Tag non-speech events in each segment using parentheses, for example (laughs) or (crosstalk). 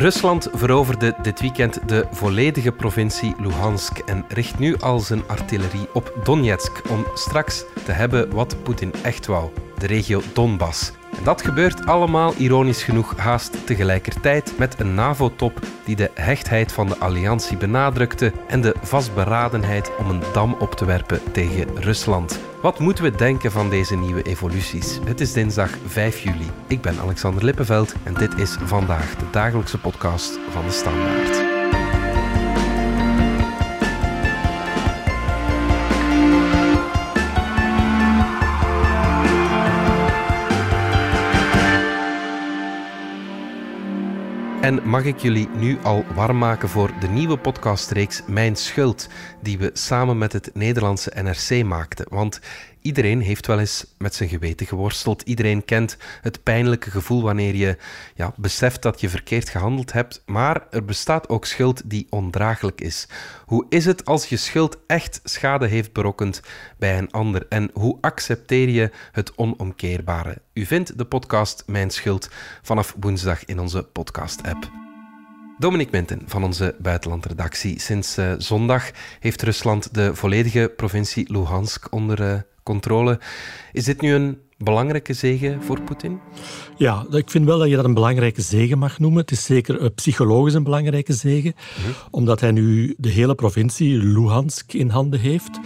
Rusland veroverde dit weekend de volledige provincie Luhansk en richt nu al zijn artillerie op Donetsk om straks te hebben wat Poetin echt wou: de regio Donbass. En dat gebeurt allemaal ironisch genoeg haast tegelijkertijd met een NAVO-top die de hechtheid van de alliantie benadrukte en de vastberadenheid om een dam op te werpen tegen Rusland. Wat moeten we denken van deze nieuwe evoluties? Het is dinsdag 5 juli. Ik ben Alexander Lippenveld en dit is vandaag de dagelijkse podcast van de Standaard. En mag ik jullie nu al warm maken voor de nieuwe podcastreeks Mijn Schuld, die we samen met het Nederlandse NRC maakten. Want Iedereen heeft wel eens met zijn geweten geworsteld. Iedereen kent het pijnlijke gevoel wanneer je ja, beseft dat je verkeerd gehandeld hebt. Maar er bestaat ook schuld die ondraaglijk is. Hoe is het als je schuld echt schade heeft berokkend bij een ander? En hoe accepteer je het onomkeerbare? U vindt de podcast Mijn Schuld vanaf woensdag in onze podcast-app. Dominic Minten van onze buitenlandredactie. Sinds uh, zondag heeft Rusland de volledige provincie Luhansk onder uh, controle. Is dit nu een belangrijke zegen voor Poetin? Ja, ik vind wel dat je dat een belangrijke zegen mag noemen. Het is zeker uh, psychologisch een belangrijke zegen, mhm. omdat hij nu de hele provincie Luhansk in handen heeft.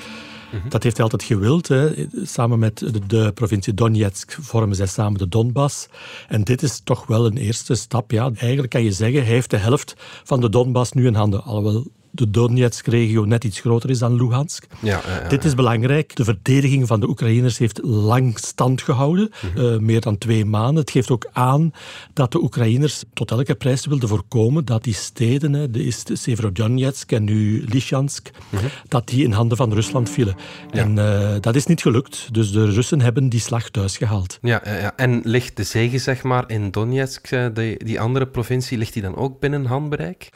Mhm. Dat heeft hij altijd gewild. Hè. Samen met de, de, provincie Donetsk vormen zij samen de Donbass. En dit is toch wel een eerste stap. Ja. Eigenlijk kan je zeggen, hij heeft de helft van de Donbass nu in handen. Alhoewel de Donetsk-regio net iets groter is dan Luhansk. Ja, Dit is belangrijk. De verdediging van de Oekraïners heeft lang stand gehouden, mhm. eh, meer dan twee maanden. Het geeft ook aan dat de Oekraïners tot elke prijs wilden voorkomen dat die steden, hè, de Severodonetsk en nu Lysychansk, mhm. dat die in handen van Rusland vielen. En uh, dat is niet gelukt. Dus de Russen hebben die slag thuis gehaald. Ja, ja, en ligt de zege zeg maar in Donetsk, eh, die, die andere provincie, ligt die dan ook binnen handbereik?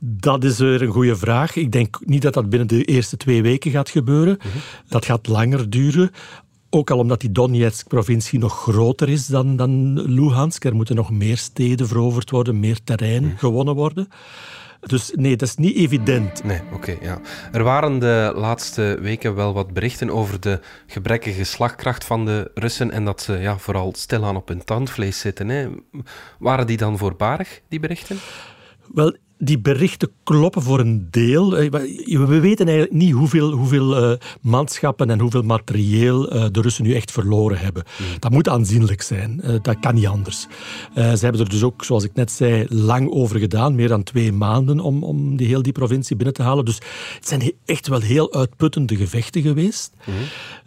Dat is weer een goede vraag. Ik denk niet dat dat binnen de eerste twee weken gaat gebeuren. Mhm. Dat gaat langer duren. Ook al omdat die Donetsk-provincie nog groter is dan, dan Luhansk. Er moeten nog meer steden veroverd worden, meer terrein mhm. gewonnen worden. Dus nee, dat is niet evident. Nee, oké. ja. Er waren de laatste weken wel wat berichten over de gebrekkige slagkracht van de Russen en dat ze ja, vooral stilaan op hun tandvlees zitten. Hè. Waren die dan voorbarig, die berichten? Wel, die berichten kloppen voor een deel. Eh, we weten eigenlijk niet hoeveel, hoeveel uh, manschappen en hoeveel materieel uh, de Russen nu echt verloren hebben. Hmm. Dat moet aanzienlijk zijn. Uh, dat kan niet anders. ze hebben er dus ook, zoals ik net zei, lang over gedaan. Meer dan twee maanden om, om die, heel die provincie binnen te halen. Dus het zijn echt wel heel uitputtende gevechten geweest. Hmm.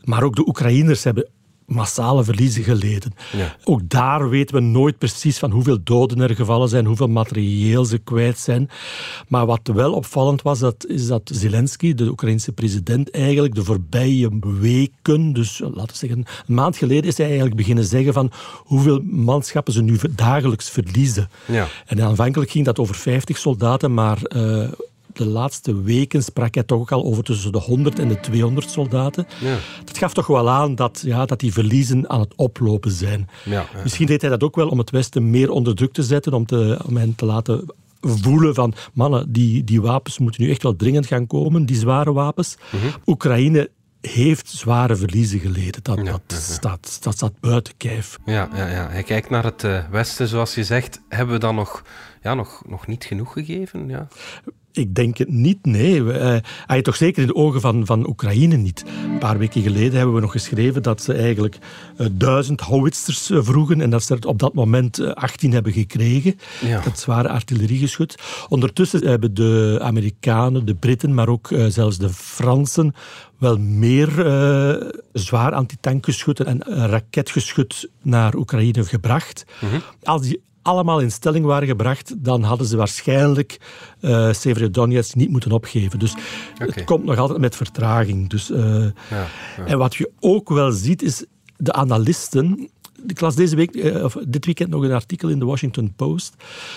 Maar ook de Oekraïners hebben massale verliezen geleden. Ja. Ook daar weten we nooit precies van hoeveel doden er gevallen zijn, hoeveel materieel ze kwijt zijn. Maar wat wel opvallend was, dat, is dat Zelensky, de Oekraïnse president, eigenlijk de voorbije weken, dus laten we zeggen een maand geleden, is hij eigenlijk beginnen zeggen van hoeveel manschappen ze nu dagelijks verliezen. Ja. En aanvankelijk ging dat over 50 soldaten, maar... Uh, de laatste weken sprak hij toch ook al over tussen de 100 en de 200 soldaten. Ja. Dat gaf toch wel aan dat, ja, dat die verliezen aan het oplopen zijn. Ja, Misschien deed hij dat ook wel om het Westen meer onder druk te zetten, om, te, om hen te laten voelen van mannen, die, die wapens moeten nu echt wel dringend gaan komen, die zware wapens. Mhm. Oekraïne heeft zware verliezen geleden. Dat, dat, Staat, dat staat buiten kijf. Ja, ja, ja. Hij kijkt naar het uh, Westen, zoals je zegt. Hebben we dan nog, ja, nog, nog niet genoeg gegeven? Ja. Ik denk het niet, nee. Uh, hij toch zeker in de ogen van, van Oekraïne niet. Een paar weken geleden hebben we nog geschreven dat ze eigenlijk uh, duizend howitzers uh, vroegen en dat ze er op dat moment 18 hebben gekregen. Ja. Dat zware artilleriegeschut. Ondertussen hebben de Amerikanen, de Britten, maar ook zelfs de Fransen wel meer zwaar antitankgeschut en raketgeschut naar Oekraïne gebracht. Mm Als die allemaal in stelling waren gebracht, dan hadden ze waarschijnlijk uh, Severodonetsk niet moeten opgeven. Dus het komt nog altijd met vertraging. Dus, uh, ja, ja. En wat je ook wel ziet, is de analisten ik las deze week, eh, of dit weekend nog een artikel in de Washington Post,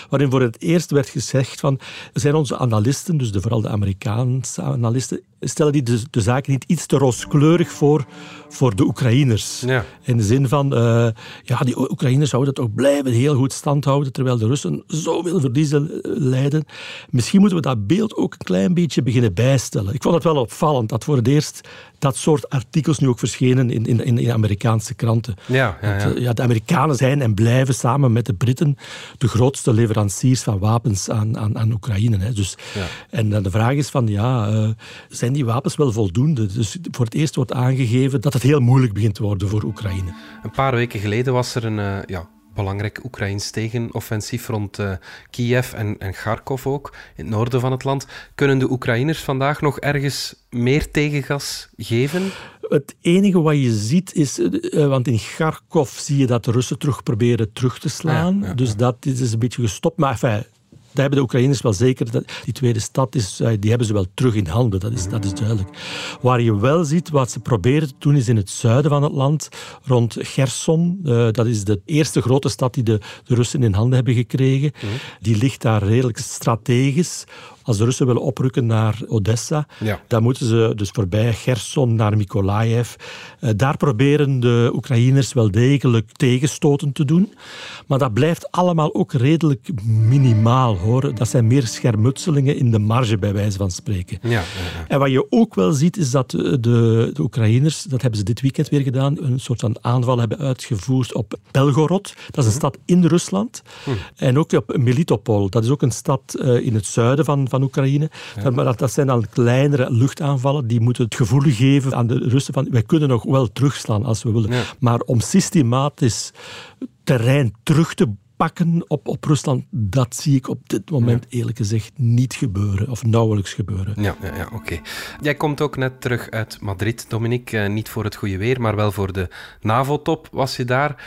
waarin voor het eerst werd gezegd van, zijn onze analisten, dus de, vooral de Amerikaanse analisten, stellen die de, de zaken niet iets te rooskleurig voor voor de Oekraïners. Ja. In de zin van, uh, ja, die Oekraïners zouden toch blijven heel goed stand houden, terwijl de Russen zoveel verliezen leiden. Misschien moeten we dat beeld ook een klein beetje beginnen bijstellen. Ik vond het wel opvallend dat voor het eerst dat soort artikels nu ook verschenen in, in, in Amerikaanse kranten. Ja, ja, ja. ja, de Amerikanen zijn en blijven samen met de Britten de grootste leveranciers van wapens aan, aan, aan Oekraïne. Hè. Dus, ja. En dan de vraag is van, ja, uh, zijn die wapens wel voldoende? Dus voor het eerst wordt aangegeven dat het heel moeilijk begint te worden voor Oekraïne. Een paar weken geleden was er een uh, ja, belangrijk Oekraïns tegenoffensief rond uh, Kiev en, en Kharkov ook, in het noorden van het land. Kunnen de Oekraïners vandaag nog ergens meer tegengas geven? Het enige wat je ziet is, uh, want in Kharkov zie je dat de Russen terug proberen terug te slaan. Ja, ja, dus dat is een beetje gestopt. Maar enfin, daar hebben de Oekraïners wel zeker. Dat die tweede stad is, eh, die hebben ze wel terug in handen. Dat is, dat is duidelijk. Waar je wel ziet, wat ze proberen te doen, is in het zuiden van het land, rond Gerson. Uh, dat is de eerste grote stad die de, de Russen in handen hebben gekregen. Mm. Die ligt daar redelijk strategisch. Als de Russen willen oprukken naar Odessa, ja. dan moeten ze dus voorbij Gerson naar Mykolaiv. Uh, daar proberen de Oekraïners wel degelijk tegenstoten te doen. Maar dat blijft allemaal ook redelijk minimaal. Hoor. Dat zijn meer schermutselingen in de marge, bij wijze van spreken. Ja, ja, en wat je ook wel ziet, is dat de, de Oekraïners, dat hebben ze dit weekend weer gedaan, een soort van aanval hebben uitgevoerd op Belgorod. Dat is een stad in Rusland. En ook op Melitopol. Dat is ook een stad uh, in het zuiden van, van Oekraïne. Maar dat, dat zijn dan kleinere luchtaanvallen die moeten het gevoel geven aan de Russen van wij kunnen nog wel terugslaan als we willen. Maar om systematisch terrein terug te pakken op, op Rusland, dat zie ik op dit moment eerlijk gezegd niet gebeuren, of nauwelijks gebeuren. Ja, ja, ja oké. Jij komt ook net terug uit Madrid, Dominique. Uh, niet voor het goede weer, maar wel voor de NAVO-top was je daar.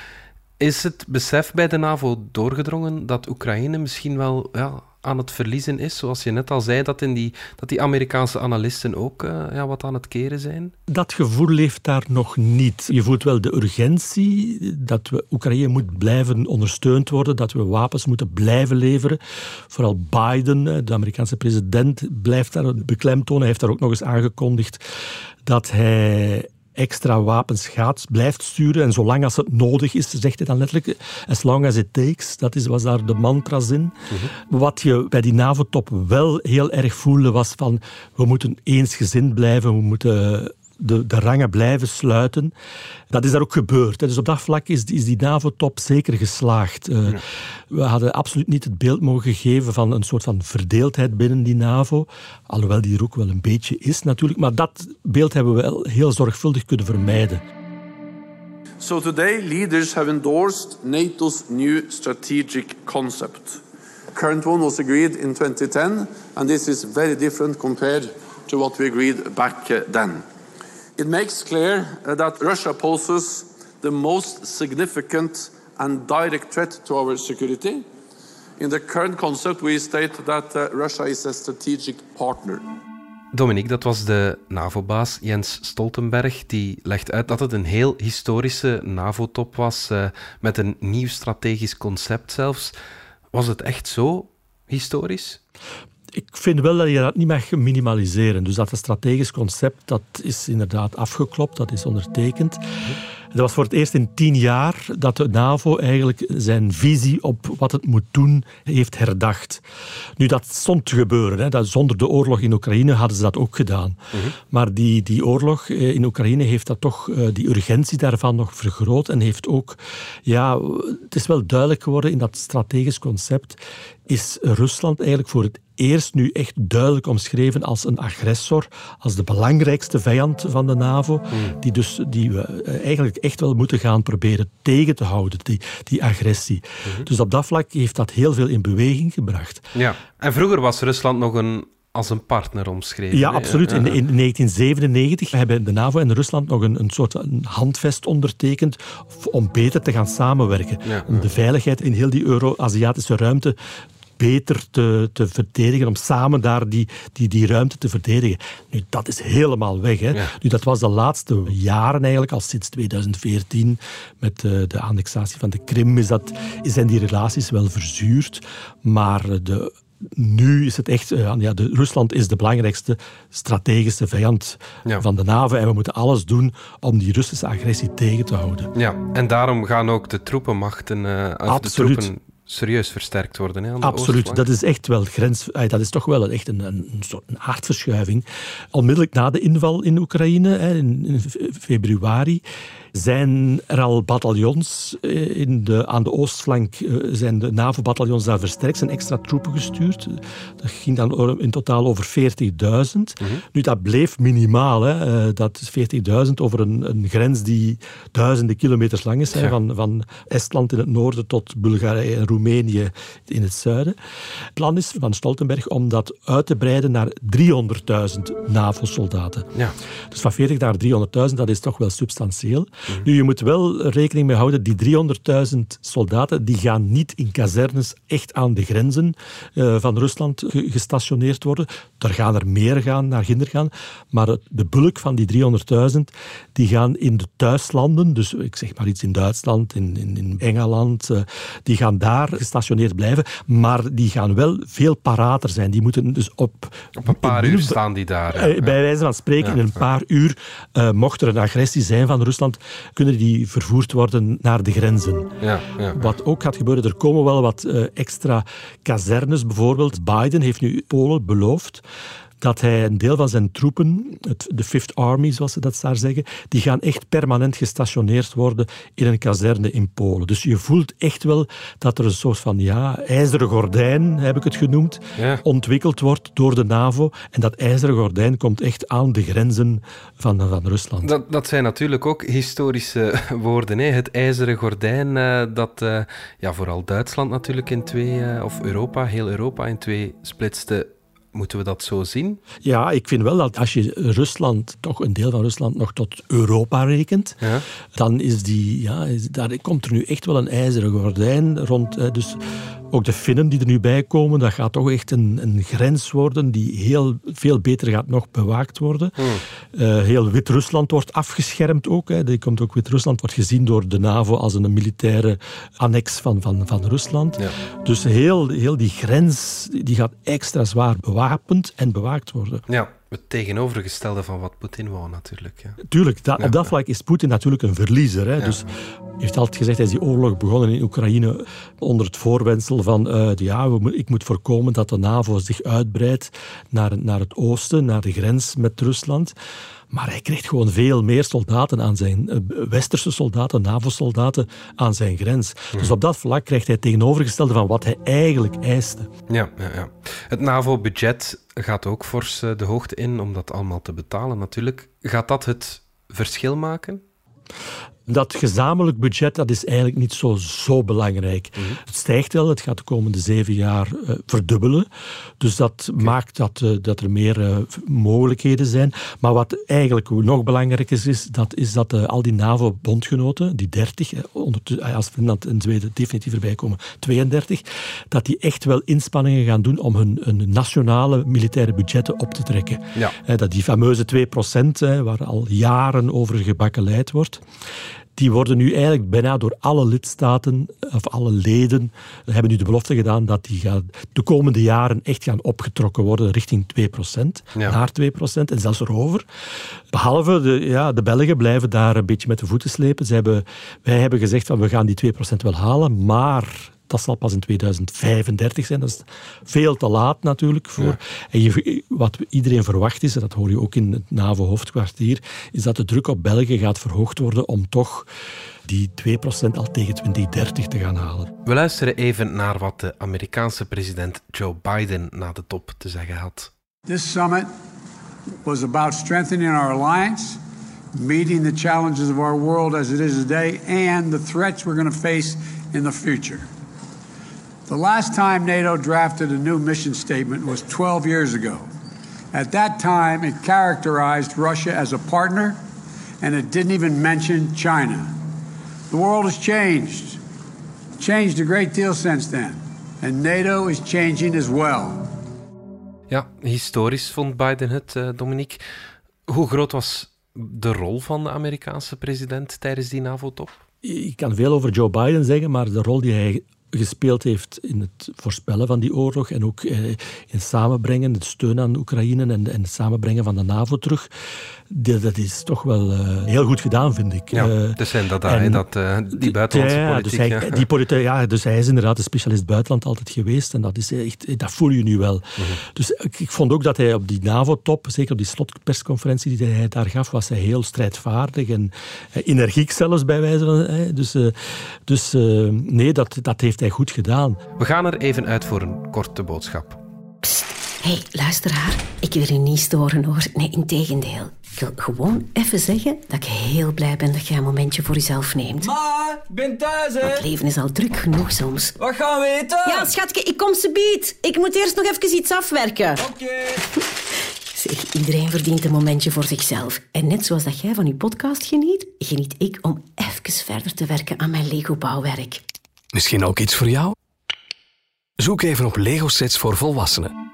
Is het besef bij de NAVO doorgedrongen dat Oekraïne misschien wel ja, aan het verliezen is. Zoals je net al zei, dat, in die, dat die Amerikaanse analisten ook uh, ja, wat aan het keren zijn? Dat gevoel leeft daar nog niet. Je voelt wel de urgentie dat we Oekraïne moet blijven ondersteund worden, dat we wapens moeten blijven leveren. Vooral Biden, de Amerikaanse president, blijft daar beklemtonen. Hij heeft daar ook nog eens aangekondigd dat hij extra wapens gaat, blijft sturen. En zolang als het nodig is, zegt hij dan letterlijk, as long as it takes. Dat is, was daar de mantra's in. Mhm. Wat je bij die NAVO-top wel heel erg voelde, was van we moeten eensgezind blijven, we moeten de, de rangen blijven sluiten. Dat is daar ook gebeurd. Dus op dat vlak is, is die NAVO-top zeker geslaagd. Uh, ja. We hadden absoluut niet het beeld mogen geven van een soort van verdeeldheid binnen die NAVO. Alhoewel die er ook wel een beetje is natuurlijk. Maar dat beeld hebben we wel heel zorgvuldig kunnen vermijden. So today leaders have endorsed NATO's new strategic concept. Current one was agreed in 2010 and this is very different compared to what we agreed back then. It makes clear uh, that Russia poses the most significant and direct threat to our security. In the current concept, we state that uh, Russia is a strategic partner. Dominique, dat was de NAVO-baas Jens Stoltenberg. Die legt uit dat het een heel historische NAVO-top was, uh, met een nieuw strategisch concept zelfs. Was het echt zo historisch? Ik vind wel dat je dat niet mag minimaliseren. Dus dat strategisch concept, dat is inderdaad afgeklopt, dat is ondertekend. Dat was voor het eerst in tien jaar dat de NAVO eigenlijk zijn visie op wat het moet doen heeft herdacht. Nu, dat stond te gebeuren. Hè. Dat, zonder de oorlog in Oekraïne hadden ze dat ook gedaan. Maar die, die oorlog in Oekraïne heeft dat toch, die urgentie daarvan nog vergroot en heeft ook, ja, het is wel duidelijk geworden in dat strategisch concept, is Rusland eigenlijk voor het eerst nu echt duidelijk omschreven als een agressor, als de belangrijkste vijand van de NAVO, die, dus, die we eigenlijk echt wel moeten gaan proberen tegen te houden, die, die agressie. Dus op dat vlak heeft dat heel veel in beweging gebracht. Ja, en vroeger was Rusland nog een als een partner omschreven. Ja, absoluut. In, in 1997 hebben de NAVO en Rusland nog een, een soort een handvest ondertekend om beter te gaan samenwerken. Ja, om de veiligheid in heel die Euro-Aziatische ruimte beter te, te verdedigen, om samen daar die, die, die ruimte te verdedigen. Nu, dat is helemaal weg. Hè. Ja. Nu, dat was de laatste jaren eigenlijk, al sinds 2014, met de, de annexatie van de Krim, is dat, zijn die relaties wel verzuurd. Maar de nu is het echt, uh, ja, de, Rusland is de belangrijkste strategische vijand van de NAVO en we moeten alles doen om die Russische agressie tegen te houden. Ja, en daarom gaan ook de troepenmachten, uh, Absoluut. de troepen serieus versterkt worden. Hè, Absoluut, dat is echt wel grens. Dat is toch wel echt een, een, soort een aardverschuiving. Onmiddellijk na de inval in Oekraïne, in, in februari, zijn er al bataljons eh, in de, aan de oostflank, eh, zijn de NAVO-bataljons daar versterkt, zijn extra troepen gestuurd. Dat ging dan in totaal over 40.000. Mhm. Nu, dat bleef minimaal. Hè. Eh, dat is 40.000 over een, een, grens die duizenden kilometers lang is, van, van Estland in het noorden tot Bulgarije en Roemenië in het zuiden. Het plan is van Stoltenberg om dat uit te breiden naar 300.000 NAVO-soldaten. Ja. Dus van 40 naar 300.000, dat is toch wel substantieel. Nu, je moet wel rekening mee houden, die 300.000 soldaten die gaan niet in kazernes echt aan de grenzen uh, van Rusland gestationeerd worden. Er gaan er meer gaan, naar Ginder gaan. Maar de bulk van die 300.000, die gaan in de thuislanden, dus ik zeg maar iets in Duitsland, in, in, in Engeland, uh, die gaan daar gestationeerd blijven. Maar die gaan wel veel parater zijn. Die moeten dus op... Op een paar uur staan die daar. Uh, bij wijze van spreken, in een paar uur, mocht er een agressie zijn van Rusland, kunnen die vervoerd worden naar de grenzen. Ja, ja, Wat ook gaat gebeuren, er komen wel wat uh, extra kazernes bijvoorbeeld. Biden heeft nu Polen beloofd dat hij een deel van zijn troepen, het, de Fifth Army zoals ze dat daar zeggen, die gaan echt permanent gestationeerd worden in een kazerne in Polen. Dus je voelt echt wel dat er een soort van ja, ijzeren gordijn, heb ik het genoemd, ontwikkeld wordt door de NAVO. En dat ijzeren gordijn komt echt aan de grenzen van, van Rusland. Dat, dat zijn natuurlijk ook historische (laughs) woorden. Hè? Het ijzeren gordijn uh, dat uh, ja, vooral Duitsland natuurlijk in twee, uh, of Europa, heel Europa in twee splitste Moeten we dat zo zien? Ja, ik vind wel dat als je Rusland, toch een deel van Rusland, nog tot Europa rekent, ja. dan is die, ja, daar komt er nu echt wel een ijzeren gordijn rond. Dus ook de Finnen die er nu bij komen, dat gaat toch echt een, een grens worden die heel veel beter gaat nog bewaakt worden. Hmm. Uh, heel Wit-Rusland wordt afgeschermd ook. Hè. Die komt ook Wit-Rusland wordt gezien door de NAVO als een militaire annex van, van, van Rusland. Ja. Dus heel, heel die grens die gaat extra zwaar bewapend en bewaakt worden. Ja. Het tegenovergestelde van wat Poetin wou natuurlijk. Ja. Tuurlijk, dat, op dat vlak is Poetin natuurlijk een verliezer. Hè. Dus heeft altijd gezegd, hij is die oorlog begonnen in Oekraïne onder het voorwendsel van uh, ja, we, ik moet voorkomen dat de NAVO zich uitbreidt naar, naar het oosten, naar de grens met Rusland. Maar hij krijgt gewoon veel meer soldaten aan zijn, uh, westerse soldaten, NAVO-soldaten aan zijn grens. Hmm. Dus op dat vlak krijgt hij tegenovergestelde van wat hij eigenlijk eiste. Ja, ja, ja. Het NAVO-budget gaat ook fors uh, de hoogte in om dat allemaal te betalen natuurlijk. Gaat dat het verschil maken? Dat gezamenlijk budget dat is eigenlijk niet zo, zo belangrijk. Mhm. Het stijgt wel, het gaat de komende zeven jaar uh, verdubbelen. Dus dat maakt dat, uh, dat er meer uh, mogelijkheden zijn. Maar wat eigenlijk nog belangrijker is, is dat, is dat al die NAVO-bondgenoten, die 30, als Finland en Zweden definitief erbij komen, 32, dat die echt wel inspanningen gaan doen om hun, hun nationale militaire budgetten op te trekken. Ja. dat die fameuze 2%, waar al jaren over gebakkeleid wordt die worden nu eigenlijk bijna door alle lidstaten, of alle leden, hebben nu de belofte gedaan dat die gaan de komende jaren echt gaan opgetrokken worden richting 2%, naar 2% en zelfs erover. Behalve de, ja, de Belgen blijven daar een beetje met de voeten slepen. Ze hebben, wij hebben gezegd van we gaan die 2% wel halen, maar dat zal pas in 2035 zijn. Dat is veel te laat natuurlijk. Voor. En je, wat iedereen verwacht is, en dat hoor je ook in het NAVO-hoofdkwartier, is dat de druk op België gaat verhoogd worden om toch die 2% al tegen 2030 te gaan halen. We luisteren even naar wat de Amerikaanse president Joe Biden na de top te zeggen had. This summit was about strengthening our alliance, meeting the challenges of our world as it is today, and the threats we're going to face in the future. The last time NATO drafted a new mission statement was 12 years ago. At that time, it characterized Russia as a partner, and it didn't even mention China. The world has changed, changed a great deal since then, and NATO is changing as well. Ja, historisch vond Biden het, uh, Dominique. Hoe groot was de rol van de Amerikaanse president tijdens die NAVO-top? Ik kan veel over Joe Biden zeggen, maar de rol die hij gespeeld heeft in het voorspellen van die oorlog en ook eh, in samenbrengen, het steun aan Oekraïne en, en het samenbrengen van de NAVO terug, dat is toch wel uh, heel goed gedaan, vind ik. Ja, uh, dus zijn dat, en, dat uh, die buitenlandse ja, politiek. Dus hij, ja. Die politi ja, dus hij is inderdaad een specialist buitenland altijd geweest en dat, is echt, dat voel je nu wel. -hmm. Dus ik, ik, vond ook dat hij op die NAVO-top, zeker op die slotpersconferentie die hij daar gaf, was hij heel strijdvaardig en energiek zelfs bij wijze van... Dus, dus nee, dat, dat heeft hij goed gedaan. We gaan er even uit voor een korte boodschap. Psst. hey, luisteraar. Ik wil u niet storen hoor. Nee, in tegendeel. Ik wil gewoon even zeggen dat ik heel blij ben dat jij een momentje voor jezelf neemt. Ma, ik ben thuis hè. Het leven is al druk genoeg soms. Wat gaan we eten? Ja, schatje, ik kom ze bied. Ik moet eerst nog even iets afwerken. Oké. (laughs) Zeg, iedereen verdient een momentje voor zichzelf. En net zoals dat jij van je podcast geniet, geniet ik om even verder te werken aan mijn Lego-bouwwerk. Misschien ook iets voor jou? Zoek even op Lego-sets voor volwassenen.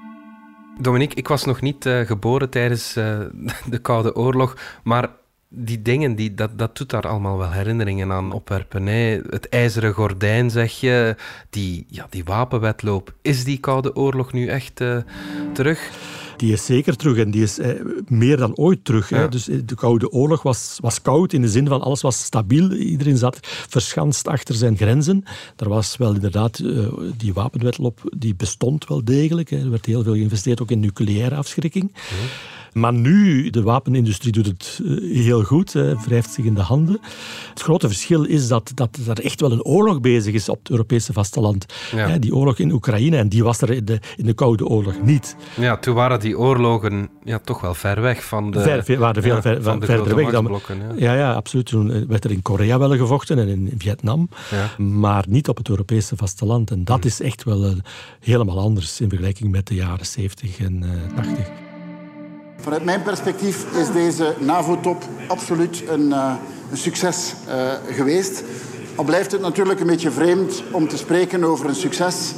Dominique, ik was nog niet uh, geboren tijdens uh, (laughs) de Koude Oorlog, maar die dingen, die, dat, dat doet daar allemaal wel herinneringen aan opwerpen. Het ijzeren gordijn, zeg je, die, ja, die wapenwetloop. Is die Koude Oorlog nu echt uh, terug? Die is zeker terug en die is eh, meer dan ooit terug. Hè. Dus eh, de Koude Oorlog was, was koud in de zin van alles was stabiel. Iedereen zat verschanst achter zijn grenzen. Er was wel inderdaad uh, die wapenwetloop, die bestond wel degelijk. Hè. Er werd heel veel geïnvesteerd ook in nucleaire afschrikking. Maar nu, de wapenindustrie doet het eh, heel goed, wrijft zich in de handen. Het grote verschil is dat, dat er echt wel een oorlog bezig is op het Europese vasteland. Ja. Die oorlog in Oekraïne, en die was er in de, in de Koude Oorlog niet. Ja, toen waren die oorlogen ja, toch wel ver weg van de... Ver, waren veel ja, ver, van de verder weg. Dan, ja. ja, absoluut. Toen eh, werd er in Korea wel gevochten en in Vietnam, maar niet op het Europese vasteland. En dat hm. is echt wel uh, helemaal anders in vergelijking met de jaren 70 en uh, 80. Vanuit mijn perspectief is deze NAVO-top absoluut een, uh, een succes uh, geweest. Al blijft het natuurlijk een beetje vreemd om te spreken over een succes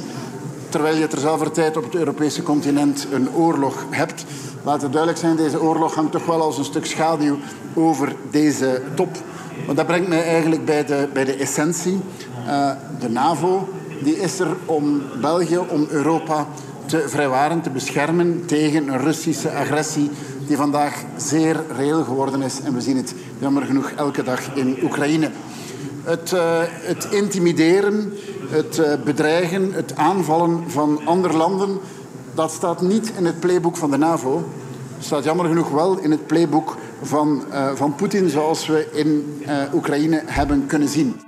terwijl je terzelfde tijd op het Europese continent een oorlog hebt. Laat het duidelijk zijn, deze oorlog hangt toch wel als een stuk schaduw over deze top. Maar dat brengt mij eigenlijk bij de, bij de essentie. Uh, de NAVO die is er om België, om Europa te vrijwaren, te beschermen tegen een Russische agressie die vandaag zeer reëel geworden is. En we zien het jammer genoeg elke dag in Oekraïne. Het, uh, het intimideren, het uh, bedreigen, het aanvallen van andere landen, dat staat niet in het playbook van de NAVO. Het staat jammer genoeg wel in het playbook van, uh, van Poetin, zoals we in Oekraïne hebben kunnen zien.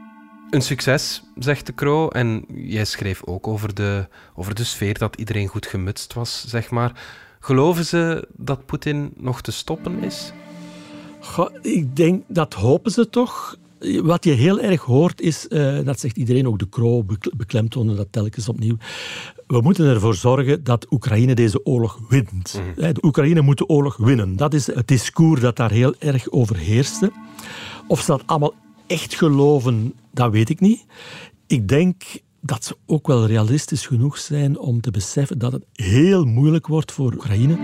Een succes, zegt de Kro. En jij schreef ook over de, over de sfeer dat iedereen goed gemutst was, zeg maar. Geloven ze dat Poetin nog te stoppen is? Goh, ik denk, dat hopen ze toch. Wat je heel erg hoort is, uh, dat zegt iedereen, ook de Kro beklemtonen dat telkens opnieuw. We moeten ervoor zorgen dat Oekraïne deze oorlog wint. Mm. De Oekraïne moet de oorlog winnen. Dat is het discours dat daar heel erg over heerste. Of ze dat allemaal echt geloven, dat weet ik niet. Ik denk dat ze ook wel realistisch genoeg zijn om te beseffen dat het heel moeilijk wordt voor Oekraïne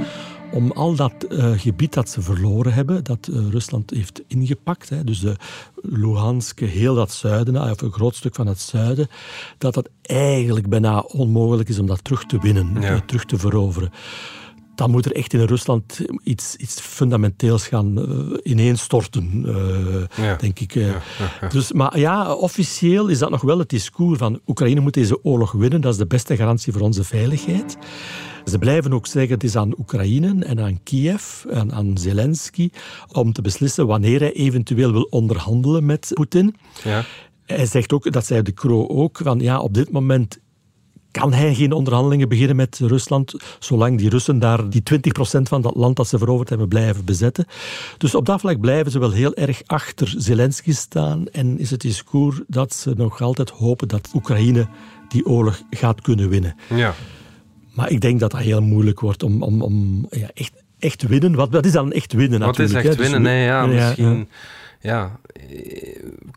om al dat uh, gebied dat ze verloren hebben, dat uh, Rusland heeft ingepakt, hè, dus de Luhansk, heel dat zuiden, of een groot stuk van het zuiden, dat het eigenlijk bijna onmogelijk is om dat terug te winnen, ja. terug te veroveren dan moet er echt in Rusland iets, iets fundamenteels gaan uh, ineenstorten, uh, denk ik. Ja, ja, dus, maar ja, officieel is dat nog wel het discours van Oekraïne moet deze oorlog winnen. Dat is de beste garantie voor onze veiligheid. Ze blijven ook zeggen het is aan Oekraïne en aan Kiev en aan Zelensky om te beslissen wanneer hij eventueel wil onderhandelen met Poetin. Ja. Hij zegt ook, dat zei de Kro ook, van ja, op dit moment kan hij geen onderhandelingen beginnen met Rusland, zolang die Russen daar die 20% van dat land dat ze veroverd hebben blijven bezetten. Dus op dat vlak blijven ze wel heel erg achter Zelensky staan en is het discours dat ze nog altijd hopen dat Oekraïne die oorlog gaat kunnen winnen. Ja. Maar ik denk dat dat heel moeilijk wordt om, om, om ja, echt, echt winnen. Wat, wat is dan echt winnen wat natuurlijk? Wat is echt hè? winnen? Dus, nee, ja, misschien... Ja ja,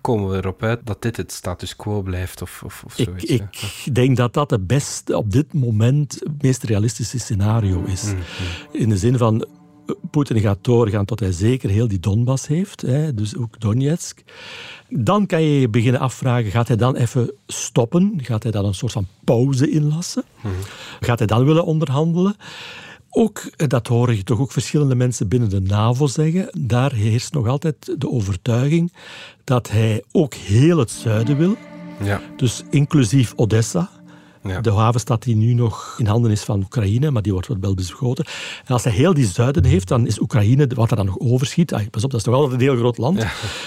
komen we erop uit dat dit het status quo blijft of, of, of zoiets. Ik, ik denk dat dat het beste op dit moment het meest realistische scenario is. Mm -hmm. In de zin van Poetin gaat doorgaan tot hij zeker heel die Donbass heeft, hè, dus ook Donetsk. Dan kan je je beginnen afvragen, gaat hij dan even stoppen? Gaat hij dan een soort van pauze inlassen? Gaat hij dan willen onderhandelen? Ook, eh, dat horen je toch ook verschillende mensen binnen de NAVO zeggen, daar heerst nog altijd de overtuiging dat hij ook heel het zuiden wil. Ja. Dus inclusief Odessa. Ja. De havenstad die nu nog in handen is van Oekraïne, maar die wordt wel beschoten. En als hij heel die zuiden heeft, dan is Oekraïne, wat er dan nog overschiet, pas op, dat is nog altijd een heel groot land,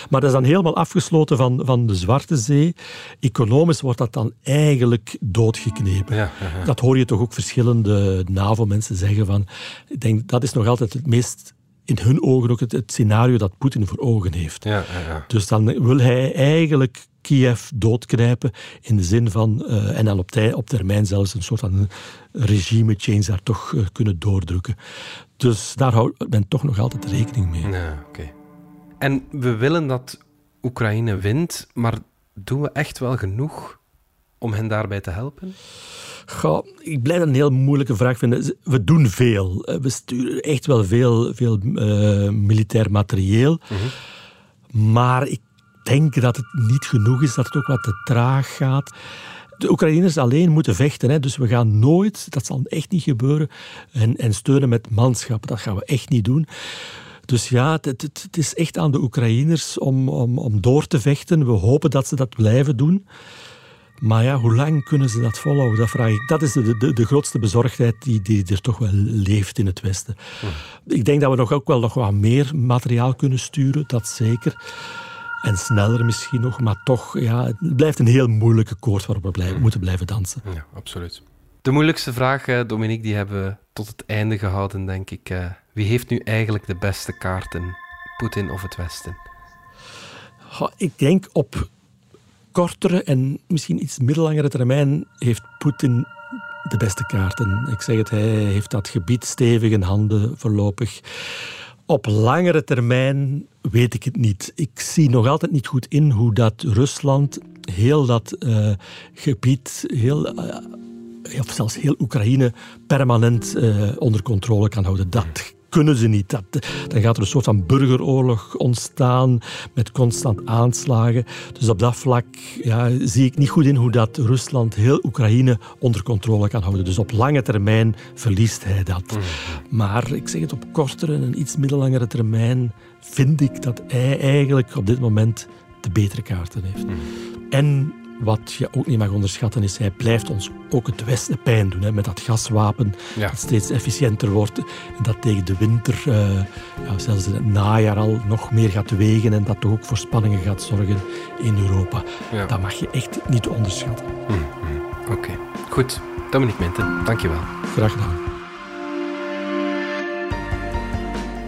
maar dat is dan helemaal afgesloten van, van de Zwarte Zee. Economisch wordt dat dan eigenlijk doodgeknepen. Ja. Dat hoor je toch ook verschillende NAVO-mensen zeggen van, ik denk, dat is nog altijd het meest, in hun ogen ook het, het scenario dat Poetin voor ogen heeft. Ja, ja, ja. Dus dan wil hij eigenlijk Kiev doodknijpen in de zin van, eh, en dan op, tij, op termijn zelfs een soort van regime change daar toch eh, kunnen doordrukken. Dus daar houdt men toch nog altijd rekening mee. Ja, oké. En we willen dat Oekraïne wint, maar doen we echt wel genoeg om hen daarbij te helpen? Goh, ik blijf dat een heel moeilijke vraag vinden. We doen veel. Eh, We sturen echt wel veel, veel eh, militair materieel. Maar ik denk dat het niet genoeg is, dat het ook wat te traag gaat. De Oekraïners alleen moeten vechten. Hè. Dus we gaan nooit, dat zal echt niet gebeuren, en, en steunen met manschappen. Dat gaan we echt niet doen. Dus ja, het, het, het is echt aan de Oekraïners om, om, om door te vechten. We hopen dat ze dat blijven doen. Maar ja, hoe lang kunnen ze dat volhouden? Dat vraag ik. Dat is de, de, de grootste bezorgdheid die, die er toch wel leeft in het Westen. Ik denk dat we nog ook wel nog wat meer materiaal kunnen sturen, dat zeker. En sneller misschien nog, maar toch, ja, het blijft een heel moeilijke koord waarop we blijven, moeten blijven dansen. Ja, absoluut. De moeilijkste vraag, eh, Dominique, die hebben we tot het einde gehouden, denk ik. Eh, wie heeft nu eigenlijk de beste kaarten? Poetin of het Westen? Ik denk op kortere en misschien iets middellangere termijn heeft Poetin de beste kaarten. Ik zeg het, hij heeft dat gebied stevig in handen voorlopig. Op langere termijn weet ik het niet. Ik zie nog altijd niet goed in hoe dat Rusland heel dat eh, gebied, heel, eh, of zelfs heel Oekraïne, permanent eh, onder controle kan houden. Dat kunnen ze niet. Dat, dan gaat er een soort van burgeroorlog ontstaan met constant aanslagen. Dus op dat vlak ja, zie ik niet goed in hoe dat Rusland heel Oekraïne onder controle kan houden. Dus op lange termijn verliest hij dat. Maar ik zeg het op kortere en iets middellangere termijn vind ik dat hij eigenlijk op dit moment de betere kaarten heeft. En wat je ook niet mag onderschatten is, hij blijft ons ook het Westen pijn doen. Hè, met dat gaswapen Ja. dat steeds efficiënter wordt. En dat tegen de winter, eh, ja, zelfs in het najaar al, nog meer gaat wegen. En dat toch ook voor spanningen gaat zorgen in Europa. Ja. Dat mag je echt niet onderschatten. Oké, goed. Dominique Minten, dankjewel. Graag gedaan.